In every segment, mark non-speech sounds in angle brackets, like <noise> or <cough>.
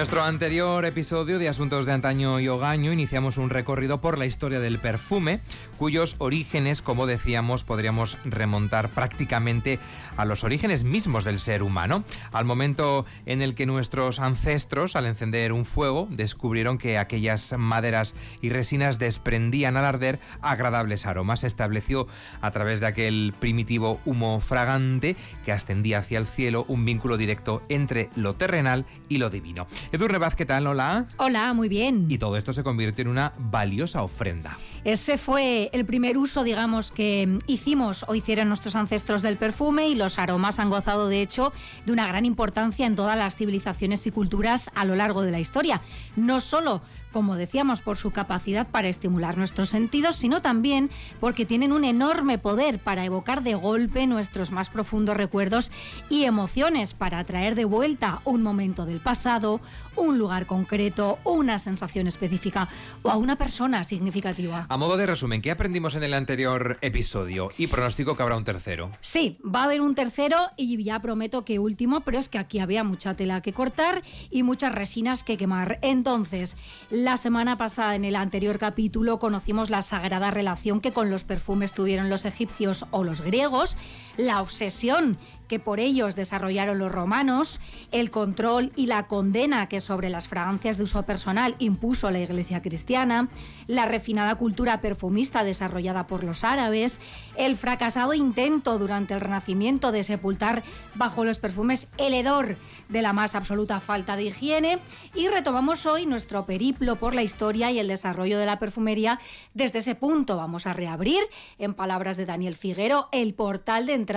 Nuestro anterior episodio de Asuntos de Antaño y Hogaño iniciamos un recorrido por la historia del perfume, cuyos orígenes, como decíamos, podríamos remontar prácticamente a los orígenes mismos del ser humano, al momento en el que nuestros ancestros, al encender un fuego, descubrieron que aquellas maderas y resinas desprendían al arder agradables aromas. Se estableció a través de aquel primitivo humo fragante que ascendía hacia el cielo un vínculo directo entre lo terrenal y lo divino. Edurne Vaz, ¿qué tal? Hola. Hola, muy bien. Y todo esto se convirtió en una valiosa ofrenda. Ese fue el primer uso, digamos, que hicimos o hicieron nuestros ancestros del perfume y los aromas han gozado, de hecho, de una gran importancia en todas las civilizaciones y culturas a lo largo de la historia. No solo como decíamos, por su capacidad para estimular nuestros sentidos, sino también porque tienen un enorme poder para evocar de golpe nuestros más profundos recuerdos y emociones, para atraer de vuelta un momento del pasado, un lugar concreto, una sensación específica o a una persona significativa. A modo de resumen, ¿qué aprendimos en el anterior episodio? Y pronóstico que habrá un tercero. Sí, va a haber un tercero y ya prometo que último, pero es que aquí había mucha tela que cortar y muchas resinas que quemar. Entonces, la semana pasada, en el anterior capítulo, conocimos la sagrada relación que con los perfumes tuvieron los egipcios o los griegos, la obsesión que por ellos desarrollaron los romanos, el control y la condena que sobre las fragancias de uso personal impuso la Iglesia cristiana, la refinada cultura perfumista desarrollada por los árabes, el fracasado intento durante el Renacimiento de sepultar bajo los perfumes el hedor de la más absoluta falta de higiene y retomamos hoy nuestro periplo por la historia y el desarrollo de la perfumería desde ese punto. Vamos a reabrir, en palabras de Daniel Figuero, el portal de entrada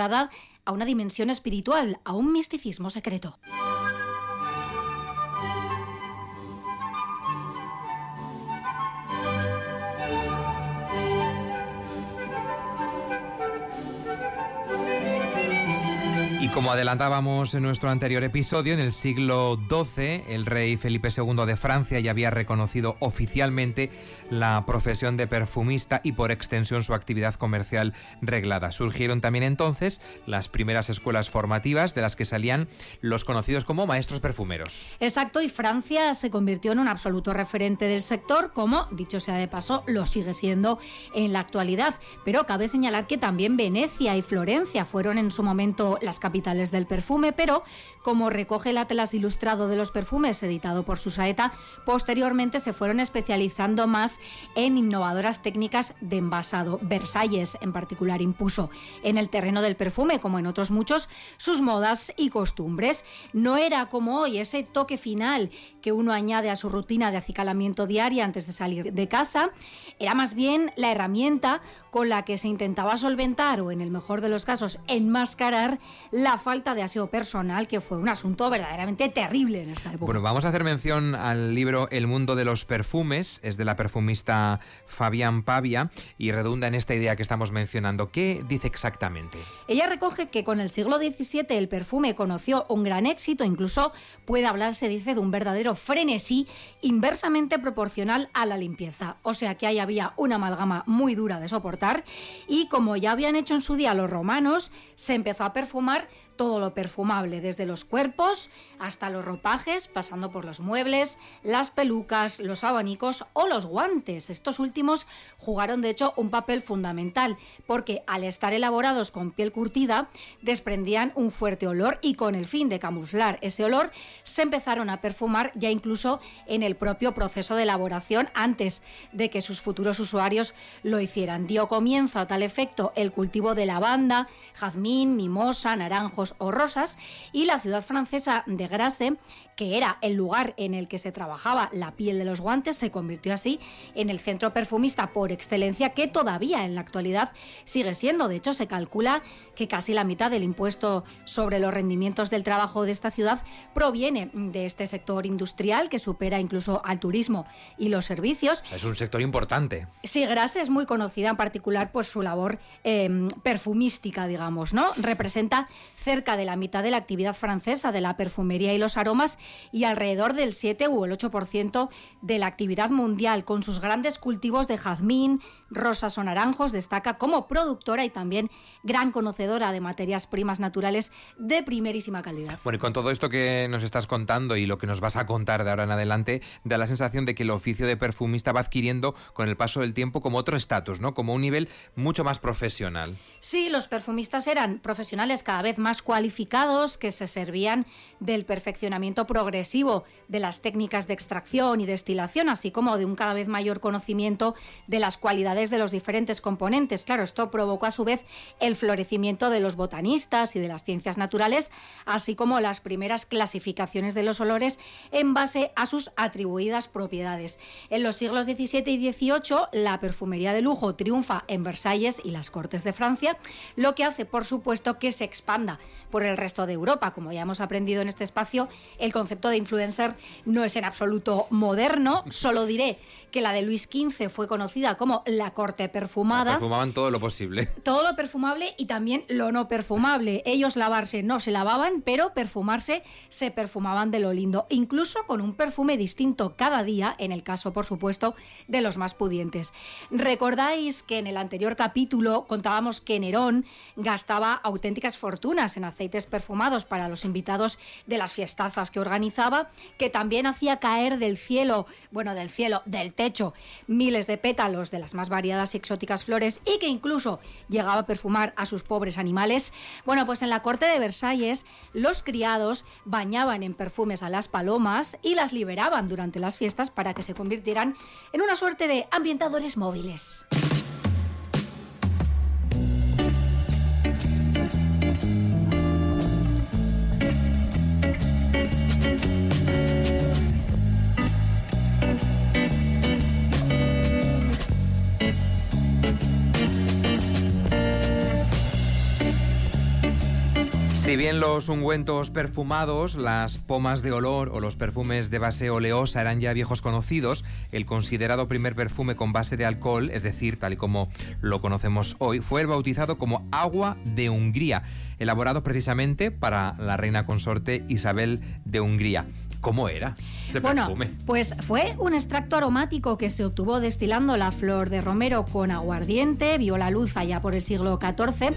a una dimensión espiritual, a un misticismo secreto. Y como adelantábamos en nuestro anterior episodio, en el siglo XII el rey Felipe II de Francia ya había reconocido oficialmente la profesión de perfumista y por extensión su actividad comercial reglada. Surgieron también entonces las primeras escuelas formativas de las que salían los conocidos como maestros perfumeros. Exacto, y Francia se convirtió en un absoluto referente del sector, como, dicho sea de paso, lo sigue siendo en la actualidad. Pero cabe señalar que también Venecia y Florencia fueron en su momento las capitales del perfume, pero como recoge el Atlas Ilustrado de los Perfumes, editado por Susaeta, posteriormente se fueron especializando más en innovadoras técnicas de envasado. Versalles, en particular, impuso en el terreno del perfume, como en otros muchos, sus modas y costumbres. No era como hoy ese toque final que uno añade a su rutina de acicalamiento diaria antes de salir de casa, era más bien la herramienta con la que se intentaba solventar o, en el mejor de los casos, enmascarar falta de aseo personal, que fue un asunto verdaderamente terrible en esta época. Bueno, vamos a hacer mención al libro El mundo de los perfumes, es de la perfumista Fabián Pavia y redunda en esta idea que estamos mencionando. ¿Qué dice exactamente? Ella recoge que con el siglo XVII el perfume conoció un gran éxito, incluso puede hablarse, dice, de un verdadero frenesí inversamente proporcional a la limpieza. O sea que ahí había una amalgama muy dura de soportar y como ya habían hecho en su día los romanos, se empezó a perfumar todo lo perfumable, desde los cuerpos hasta los ropajes, pasando por los muebles, las pelucas, los abanicos o los guantes. Estos últimos jugaron de hecho un papel fundamental, porque al estar elaborados con piel curtida, desprendían un fuerte olor y con el fin de camuflar ese olor, se empezaron a perfumar ya incluso en el propio proceso de elaboración antes de que sus futuros usuarios lo hicieran. Dio comienzo a tal efecto el cultivo de lavanda, jazmín, mimosa, naranjo, o rosas, y la ciudad francesa de Grasse, que era el lugar en el que se trabajaba la piel de los guantes, se convirtió así en el centro perfumista por excelencia que todavía en la actualidad sigue siendo. De hecho, se calcula que casi la mitad del impuesto sobre los rendimientos del trabajo de esta ciudad proviene de este sector industrial que supera incluso al turismo y los servicios. Es un sector importante. Sí, Grasse es muy conocida en particular por su labor em, perfumística, digamos, ¿no? Representa cerca de la mitad de la actividad francesa de la perfumería y los aromas y alrededor del 7 u el 8% de la actividad mundial, con sus grandes cultivos de jazmín, rosas o naranjos, destaca como productora y también gran conocedora de materias primas naturales de primerísima calidad. Bueno, y con todo esto que nos estás contando y lo que nos vas a contar de ahora en adelante, da la sensación de que el oficio de perfumista va adquiriendo con el paso del tiempo como otro estatus, ¿no? Como un nivel mucho más profesional. Sí, los perfumistas eran profesionales cada vez más cualificados que se servían del perfeccionamiento progresivo de las técnicas de extracción y destilación, así como de un cada vez mayor conocimiento de las cualidades de los diferentes componentes. Claro, esto provocó a su vez el florecimiento de los botanistas y de las ciencias naturales, así como las primeras clasificaciones de los olores en base a sus atribuidas propiedades. En los siglos XVII y XVIII, la perfumería de lujo triunfa en Versalles y las Cortes de Francia, lo que hace, por supuesto, que se expanda por el resto de Europa. Como ya hemos aprendido en este espacio, el concepto de influencer no es en absoluto moderno. Solo diré que la de Luis XV fue conocida como la corte perfumada. Perfumaban todo lo posible. <laughs> Todo lo perfumable y también lo no perfumable. Ellos lavarse no se lavaban, pero perfumarse se perfumaban de lo lindo, incluso con un perfume distinto cada día, en el caso, por supuesto, de los más pudientes. Recordáis que en el anterior capítulo contábamos que Nerón gastaba auténticas fortunas en aceites perfumados para los invitados de las fiestazas que organizaba, que también hacía caer del cielo, bueno, del cielo, del techo, miles de pétalos de las más variadas y exóticas flores y que incluso llegaba a perfumar a sus pobres animales. Bueno, pues en la corte de Versalles los criados bañaban en perfumes a las palomas y las liberaban durante las fiestas para que se convirtieran en una suerte de ambientadores móviles. Si bien los ungüentos perfumados, las pomas de olor o los perfumes de base oleosa eran ya viejos conocidos, el considerado primer perfume con base de alcohol, es decir, tal y como lo conocemos hoy, fue el bautizado como agua de Hungría, elaborado precisamente para la reina consorte Isabel de Hungría. ¿Cómo era ese bueno, perfume? Pues fue un extracto aromático que se obtuvo destilando la flor de romero con aguardiente, vio la luz allá por el siglo XIV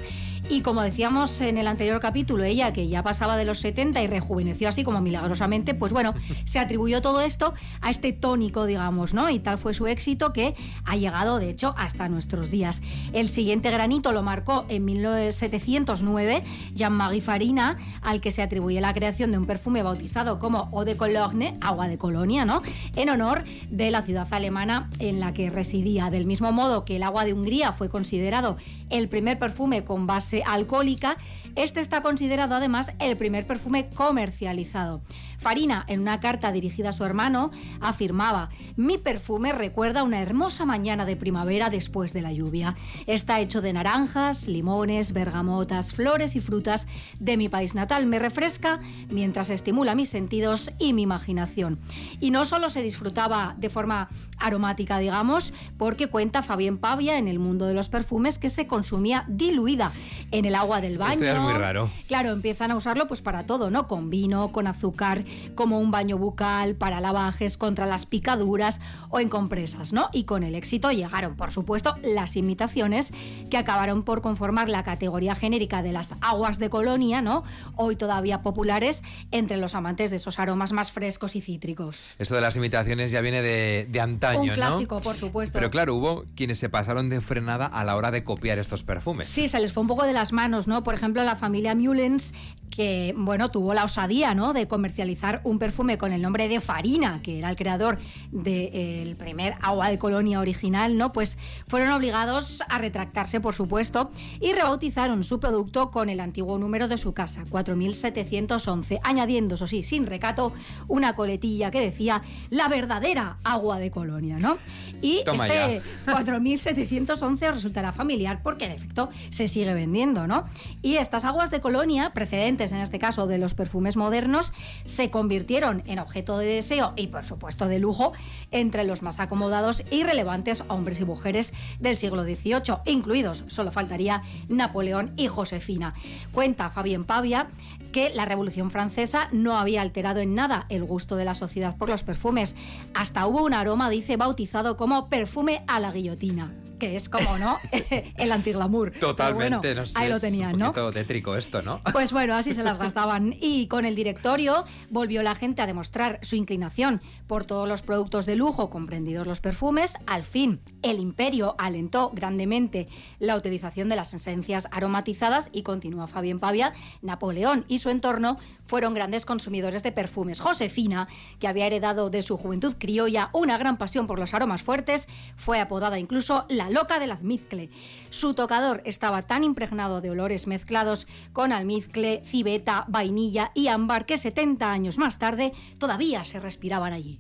y como decíamos en el anterior capítulo, ella que ya pasaba de los 70 y rejuveneció así como milagrosamente, pues bueno, <laughs> se atribuyó todo esto a este tónico, digamos, ¿no? Y tal fue su éxito que ha llegado, de hecho, hasta nuestros días. El siguiente granito lo marcó en 1709 Jean-Marie Farina, al que se atribuye la creación de un perfume bautizado como Eau de Cologne, agua de colonia, ¿no? En honor de la ciudad alemana en la que residía. Del mismo modo que el agua de Hungría fue considerado el primer perfume con base alcohólica, este está considerado además el primer perfume comercializado. Farina, en una carta dirigida a su hermano, afirmaba, mi perfume recuerda una hermosa mañana de primavera después de la lluvia. Está hecho de naranjas, limones, bergamotas, flores y frutas de mi país natal. Me refresca mientras estimula mis sentidos y mi imaginación. Y no solo se disfrutaba de forma aromática, digamos, porque cuenta Fabien Pavia en el mundo de los perfumes que se consumía diluida en el agua del baño. Esto es muy raro. Claro, empiezan a usarlo pues para todo, ¿no? Con vino, con azúcar, como un baño bucal, para lavajes, contra las picaduras o en compresas, ¿no? Y con el éxito llegaron, por supuesto, las imitaciones que acabaron por conformar la categoría genérica de las aguas de colonia, ¿no? Hoy todavía populares entre los amantes de esos aromas más frescos y cítricos. Eso de las imitaciones ya viene de, de antaño, Un ¿no? clásico, por supuesto. Pero claro, hubo quienes se pasaron de frenada a la hora de copiar estos perfumes. Sí, se les fue un poco de las manos, ¿no? Por ejemplo, la familia Mullens que bueno, tuvo la osadía ¿no? de comercializar un perfume con el nombre de Farina, que era el creador del primer agua de colonia original, ¿no? Pues fueron obligados a retractarse, por supuesto, y rebautizaron su producto con el antiguo número de su casa, 4711, añadiendo, eso sí, sin recato, una coletilla que decía la verdadera agua de colonia, ¿no? Y este 4711 resultará familiar porque en efecto se sigue vendiendo, Y estas aguas de colonia, precedentes en este caso de los perfumes modernos, se convirtieron en objeto de deseo y por supuesto de lujo entre los más acomodados y relevantes hombres y mujeres del siglo XVIII, incluidos, solo faltaría, Napoleón y Josefina. Cuenta Fabien Pavia que la Revolución Francesa no había alterado en nada el gusto de la sociedad por los perfumes. Hasta hubo un aroma, dice, bautizado como perfume a la guillotina que es como, ¿no? <laughs> el antiglamour. Totalmente, no sé, ahí lo tenían, un ¿no? tétrico esto, ¿no? <laughs> Pues bueno, así se las gastaban. Y con el directorio volvió la gente a demostrar su inclinación por todos los productos de lujo, comprendidos los perfumes. Al fin, el imperio alentó grandemente la utilización de las esencias aromatizadas y continúa Fabien Pavia, Napoleón y su entorno fueron grandes consumidores de perfumes. Josefina, que había heredado de su juventud criolla una gran pasión por los aromas fuertes, fue apodada incluso loca del almizcle. Su tocador estaba tan impregnado de olores mezclados con almizcle, civeta, vainilla y ámbar que 70 años más tarde todavía se respiraban allí.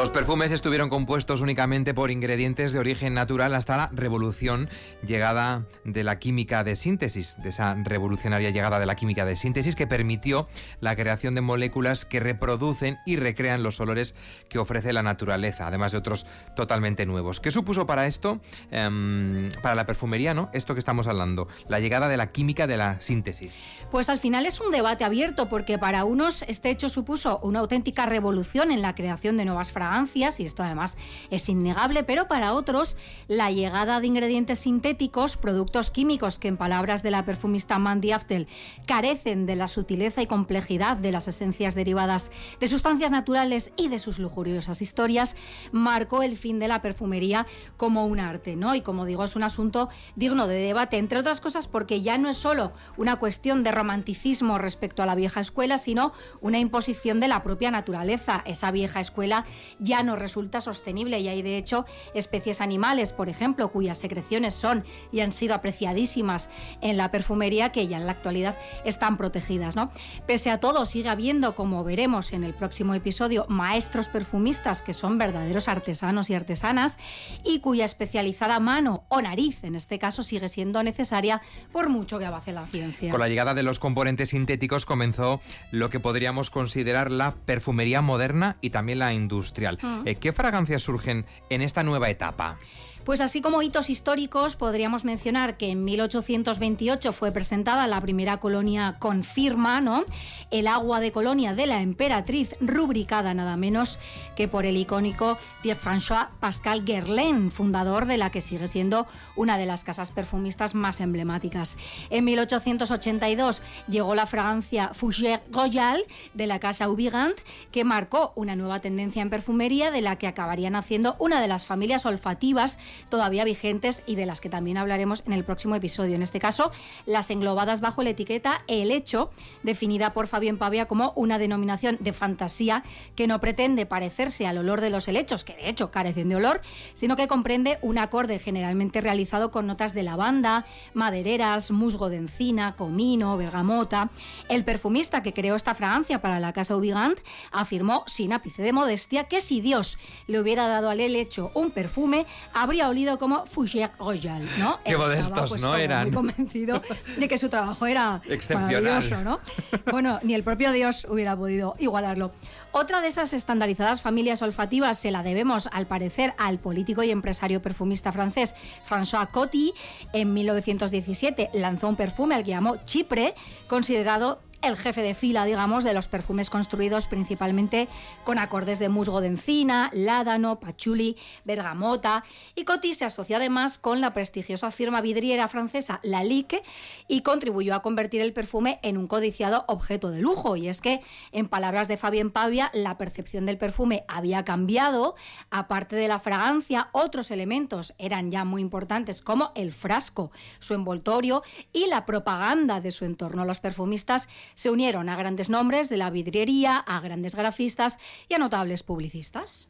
Los perfumes estuvieron compuestos únicamente por ingredientes de origen natural hasta la revolución llegada de la química de síntesis, de esa revolucionaria llegada de la química de síntesis que permitió la creación de moléculas que reproducen y recrean los olores que ofrece la naturaleza, además de otros totalmente nuevos. ¿Qué supuso para esto, em, para la perfumería, no? Esto que estamos hablando, la llegada de la química de la síntesis. Pues al final es un debate abierto porque para unos este hecho supuso una auténtica revolución en la creación de nuevas fragancias, y esto además es innegable, pero para otros la llegada de ingredientes sintéticos, productos químicos que en palabras de la perfumista Mandy Aftel carecen de la sutileza y complejidad de las esencias derivadas de sustancias naturales y de sus lujuriosas historias, marcó el fin de la perfumería como un arte, ¿no? Y como digo, es un asunto digno de debate, entre otras cosas porque ya no es solo una cuestión de romanticismo respecto a la vieja escuela, sino una imposición de la propia naturaleza. Esa vieja escuela ya no resulta sostenible y hay de hecho especies animales, por ejemplo, cuyas secreciones son y han sido apreciadísimas en la perfumería que ya en la actualidad están protegidas. ¿no? Pese a todo, sigue habiendo, como veremos en el próximo episodio, maestros perfumistas que son verdaderos artesanos y artesanas y cuya especializada mano o nariz, en este caso, sigue siendo necesaria por mucho que avance la ciencia. Con la llegada de los componentes sintéticos comenzó lo que podríamos considerar la perfumería moderna y también la Mm. Eh, ¿Qué fragancias surgen en esta nueva etapa? Pues así como hitos históricos, podríamos mencionar que en 1828 fue presentada la primera colonia con firma, ¿no? El agua de colonia de la emperatriz, rubricada nada menos que por el icónico Pierre-François Pascal Guerlain, fundador de la que sigue siendo una de las casas perfumistas más emblemáticas. En 1882 llegó la fragancia Fougère Royal de la casa Ubigant, que marcó una nueva tendencia en perfumería de la que acabarían haciendo una de las familias olfativas todavía vigentes y de las que también hablaremos en el próximo episodio. En este caso, las englobadas bajo la etiqueta El Hecho, definida por Fabián Pavia como una denominación de fantasía que no pretende parecerse al olor de los helechos, que de hecho carecen de olor, sino que comprende un acorde generalmente realizado con notas de lavanda, madereras, musgo de encina, comino, bergamota. El perfumista que creó esta fragancia para la casa Ubigant afirmó sin ápice de modestia que si Dios le hubiera dado al helecho un perfume, habría olido como Fougère Royal, ¿no? Qué modestos, pues, ¿no? Eran. Muy convencido de que su trabajo era maravilloso, ¿no? Bueno, ni el propio Dios hubiera podido igualarlo. Otra de esas estandarizadas familias olfativas se la debemos, al parecer, al político y empresario perfumista francés François Coty. En 1917 lanzó un perfume al que llamó Chipre, considerado el jefe de fila, digamos, de los perfumes construidos principalmente con acordes de musgo de encina, ládano, pachuli, bergamota. Y Coty se asoció además con la prestigiosa firma vidriera francesa Lalique y contribuyó a convertir el perfume en un codiciado objeto de lujo. Y es que, en palabras de Fabien Pavia, la percepción del perfume había cambiado. Aparte de la fragancia, otros elementos eran ya muy importantes, como el frasco, su envoltorio y la propaganda de su entorno. Los perfumistas se unieron a grandes nombres de la vidriería, a grandes grafistas y a notables publicistas.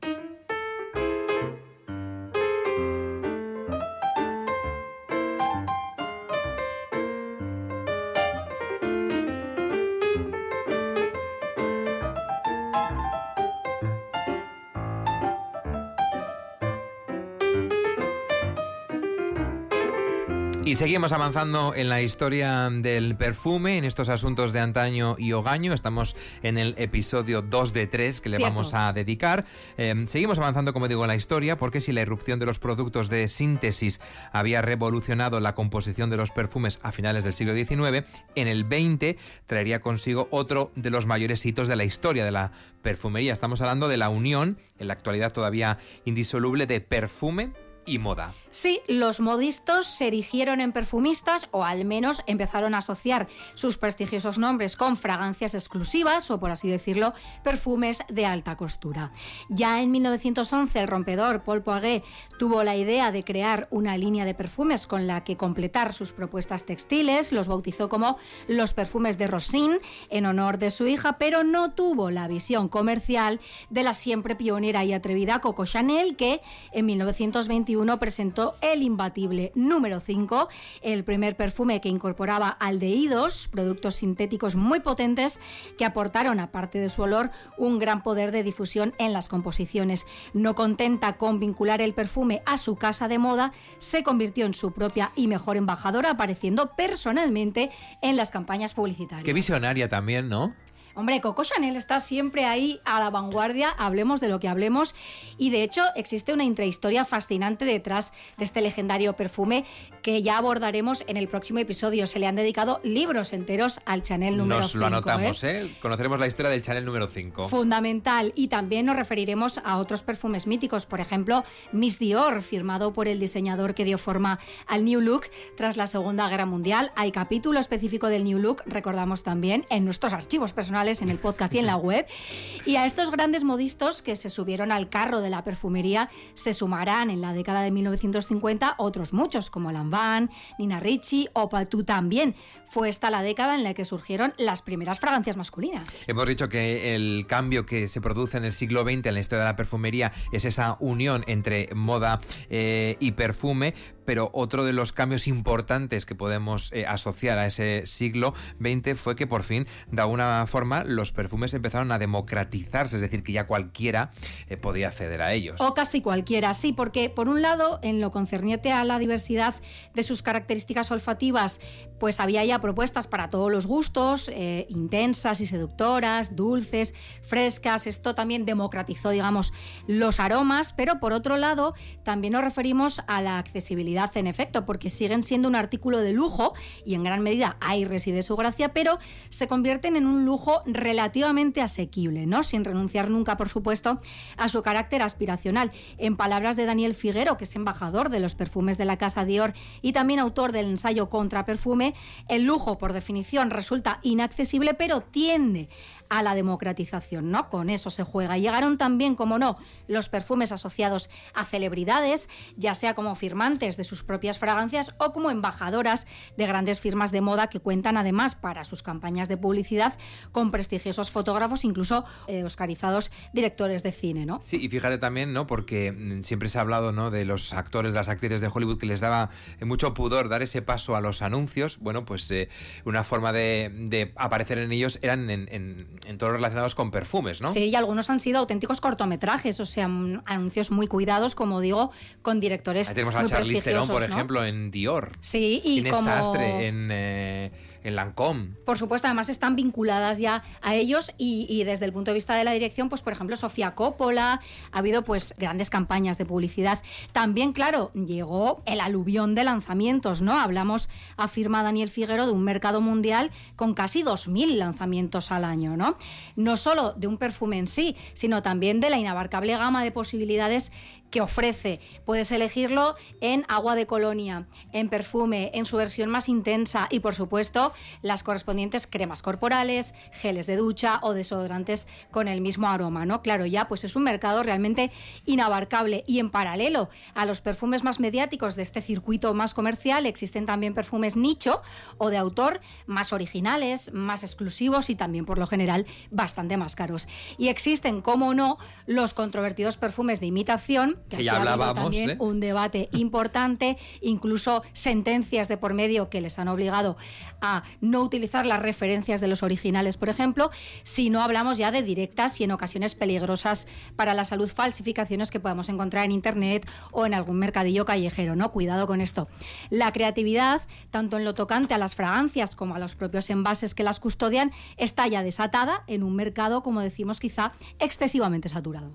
Seguimos avanzando en la historia del perfume, en estos asuntos de antaño y hogaño. Estamos en el episodio 2 de 3 que le vamos a dedicar. Eh, seguimos avanzando, como digo, en la historia, porque si la irrupción de los productos de síntesis había revolucionado la composición de los perfumes a finales del siglo XIX, en el 20 traería consigo otro de los mayores hitos de la historia de la perfumería. Estamos hablando de la unión, en la actualidad todavía indisoluble, de perfume y moda. Sí, los modistos se erigieron en perfumistas o al menos empezaron a asociar sus prestigiosos nombres con fragancias exclusivas o, por así decirlo, perfumes de alta costura. Ya en 1911 el rompedor Paul Poiret tuvo la idea de crear una línea de perfumes con la que completar sus propuestas textiles, los bautizó como los perfumes de Rosin en honor de su hija, pero no tuvo la visión comercial de la siempre pionera y atrevida Coco Chanel que en 1921 presentó el imbatible número 5, el primer perfume que incorporaba aldehídos, productos sintéticos muy potentes que aportaron, aparte de su olor, un gran poder de difusión en las composiciones. No contenta con vincular el perfume a su casa de moda, se convirtió en su propia y mejor embajadora, apareciendo personalmente en las campañas publicitarias. Qué visionaria también, ¿no? Hombre, Coco Chanel está siempre ahí a la vanguardia, hablemos de lo que hablemos, y de hecho existe una intrahistoria fascinante detrás de este legendario perfume que ya abordaremos en el próximo episodio. Se le han dedicado libros enteros al Chanel número 5. Nos lo anotamos, ¿eh? ¿eh? Conoceremos la historia del Chanel número 5. Fundamental, y también nos referiremos a otros perfumes míticos, por ejemplo, Miss Dior, firmado por el diseñador que dio forma al New Look tras la Segunda Guerra Mundial. Hay capítulo específico del New Look, recordamos también, en nuestros archivos personales en el podcast y en la web. Y a estos grandes modistos que se subieron al carro de la perfumería se sumarán en la década de 1950 otros muchos, como Lanvin, Nina Ricci o Patou también. Fue esta la década en la que surgieron las primeras fragancias masculinas. Hemos dicho que el cambio que se produce en el siglo XX en la historia de la perfumería es esa unión entre moda eh, y perfume, pero otro de los cambios importantes que podemos eh, asociar a ese siglo XX fue que por fin, de alguna forma, los perfumes empezaron a democratizarse, es decir, que ya cualquiera eh, podía acceder a ellos. O casi cualquiera, sí, porque por un lado, en lo concerniente a la diversidad de sus características olfativas, pues había ya propuestas para todos los gustos, eh, intensas y seductoras, dulces, frescas. Esto también democratizó, digamos, los aromas, pero por otro lado, también nos referimos a la accesibilidad en efecto, porque siguen siendo un artículo de lujo y en gran medida ahí reside su gracia, pero se convierten en un lujo relativamente asequible, ¿no? Sin renunciar nunca, por supuesto, a su carácter aspiracional. En palabras de Daniel Figuero, que es embajador de los perfumes de la casa Dior y también autor del ensayo Contra Perfume, el lujo, por definición, resulta inaccesible, pero tiende a la democratización, ¿no? Con eso se juega. Llegaron también, como no, los perfumes asociados a celebridades, ya sea como firmantes de sus propias fragancias o como embajadoras de grandes firmas de moda que cuentan además para sus campañas de publicidad con prestigiosos fotógrafos, incluso eh, oscarizados directores de cine, ¿no? Sí, y fíjate también, ¿no? Porque mm, siempre se ha hablado, ¿no? De los actores, las actrices de Hollywood que les daba eh, mucho pudor dar ese paso a los anuncios. Bueno, pues eh, una forma de, aparecer en ellos eran en en todos relacionados con perfumes, ¿no? Sí, y algunos han sido auténticos cortometrajes, o sea, anuncios muy cuidados, como digo, con directores Ahí tenemos a Charlize Theron, por ejemplo, en Dior. Sí, y como... Sastre en... Eh, en Lancôme. Por supuesto, además están vinculadas ya a ellos y, desde el punto de vista de la dirección, pues por ejemplo, Sofía Coppola, ha habido pues grandes campañas de publicidad. También, claro, llegó el aluvión de lanzamientos, ¿no? Hablamos, afirma Daniel Figuero, de un mercado mundial con casi 2.000 lanzamientos al año, ¿no? No solo de un perfume en sí, sino también de la inabarcable gama de posibilidades que ofrece. Puedes elegirlo en agua de colonia, en perfume, en su versión más intensa y por supuesto las correspondientes cremas corporales, geles de ducha o desodorantes con el mismo aroma, ¿no? Claro, ya pues es un mercado realmente inabarcable y en paralelo a los perfumes más mediáticos de este circuito más comercial existen también perfumes nicho o de autor más originales, más exclusivos y también por lo general bastante más caros. Y existen, como no, los controvertidos perfumes de imitación que, ya hablábamos. También ¿eh? un debate <laughs> importante, incluso sentencias de por medio que les han obligado a no utilizar las referencias de los originales, por ejemplo, si no hablamos ya de directas y en ocasiones peligrosas para la salud falsificaciones que podemos encontrar en internet o en algún mercadillo callejero, ¿no? Cuidado con esto. La creatividad, tanto en lo tocante a las fragancias como a los propios envases que las custodian, está ya desatada en un mercado, como decimos, quizá excesivamente saturado.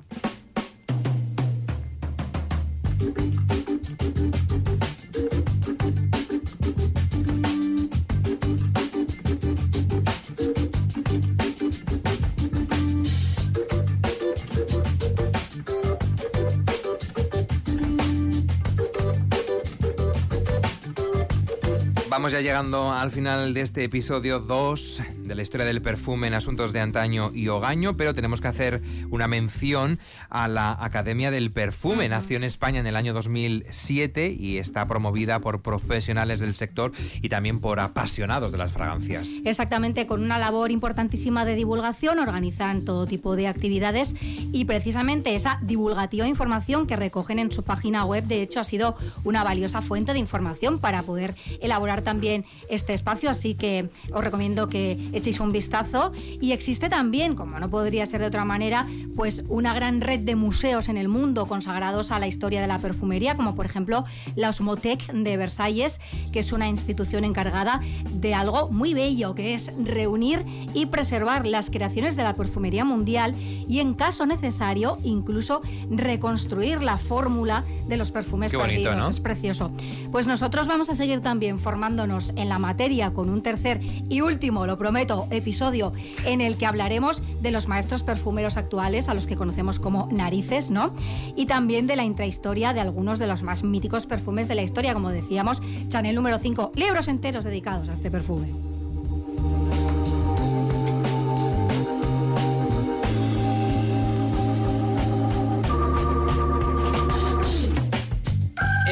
Vamos ya llegando al final de este episodio 2 de la historia del perfume en asuntos de antaño y hogaño, pero tenemos que hacer una mención a la Academia del Perfume. Nació en España en el año 2007 y está promovida por profesionales del sector y también por apasionados de las fragancias. Exactamente, con una labor importantísima de divulgación, organizan todo tipo de actividades y precisamente esa divulgativa información que recogen en su página web, de hecho, ha sido una valiosa fuente de información para poder elaborar también este espacio, así que os recomiendo que echéis un vistazo. Y existe también, como no podría ser de otra manera, pues una gran red de museos en el mundo consagrados a la historia de la perfumería, como por ejemplo la Osmotec de Versalles, que es una institución encargada de algo muy bello, que es reunir y preservar las creaciones de la perfumería mundial y en caso necesario incluso reconstruir la fórmula de los perfumes perdidos. Es precioso. Pues nosotros vamos a seguir también formando en la materia con un tercer y último, lo prometo, episodio en el que hablaremos de los maestros perfumeros actuales, a los que conocemos como narices, ¿no? Y también de la intrahistoria de algunos de los más míticos perfumes de la historia, como decíamos, Chanel número 5, libros enteros dedicados a este perfume.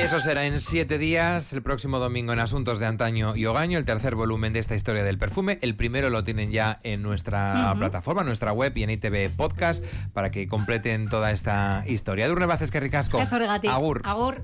Eso será en siete días, el próximo domingo en Asuntos de Antaño y Hogaño, el tercer volumen de esta historia del perfume. El primero lo tienen ya en nuestra plataforma, nuestra web y en ITV Podcast para que completen toda esta historia. Durne Baces, que ricasco. Agur. Agur.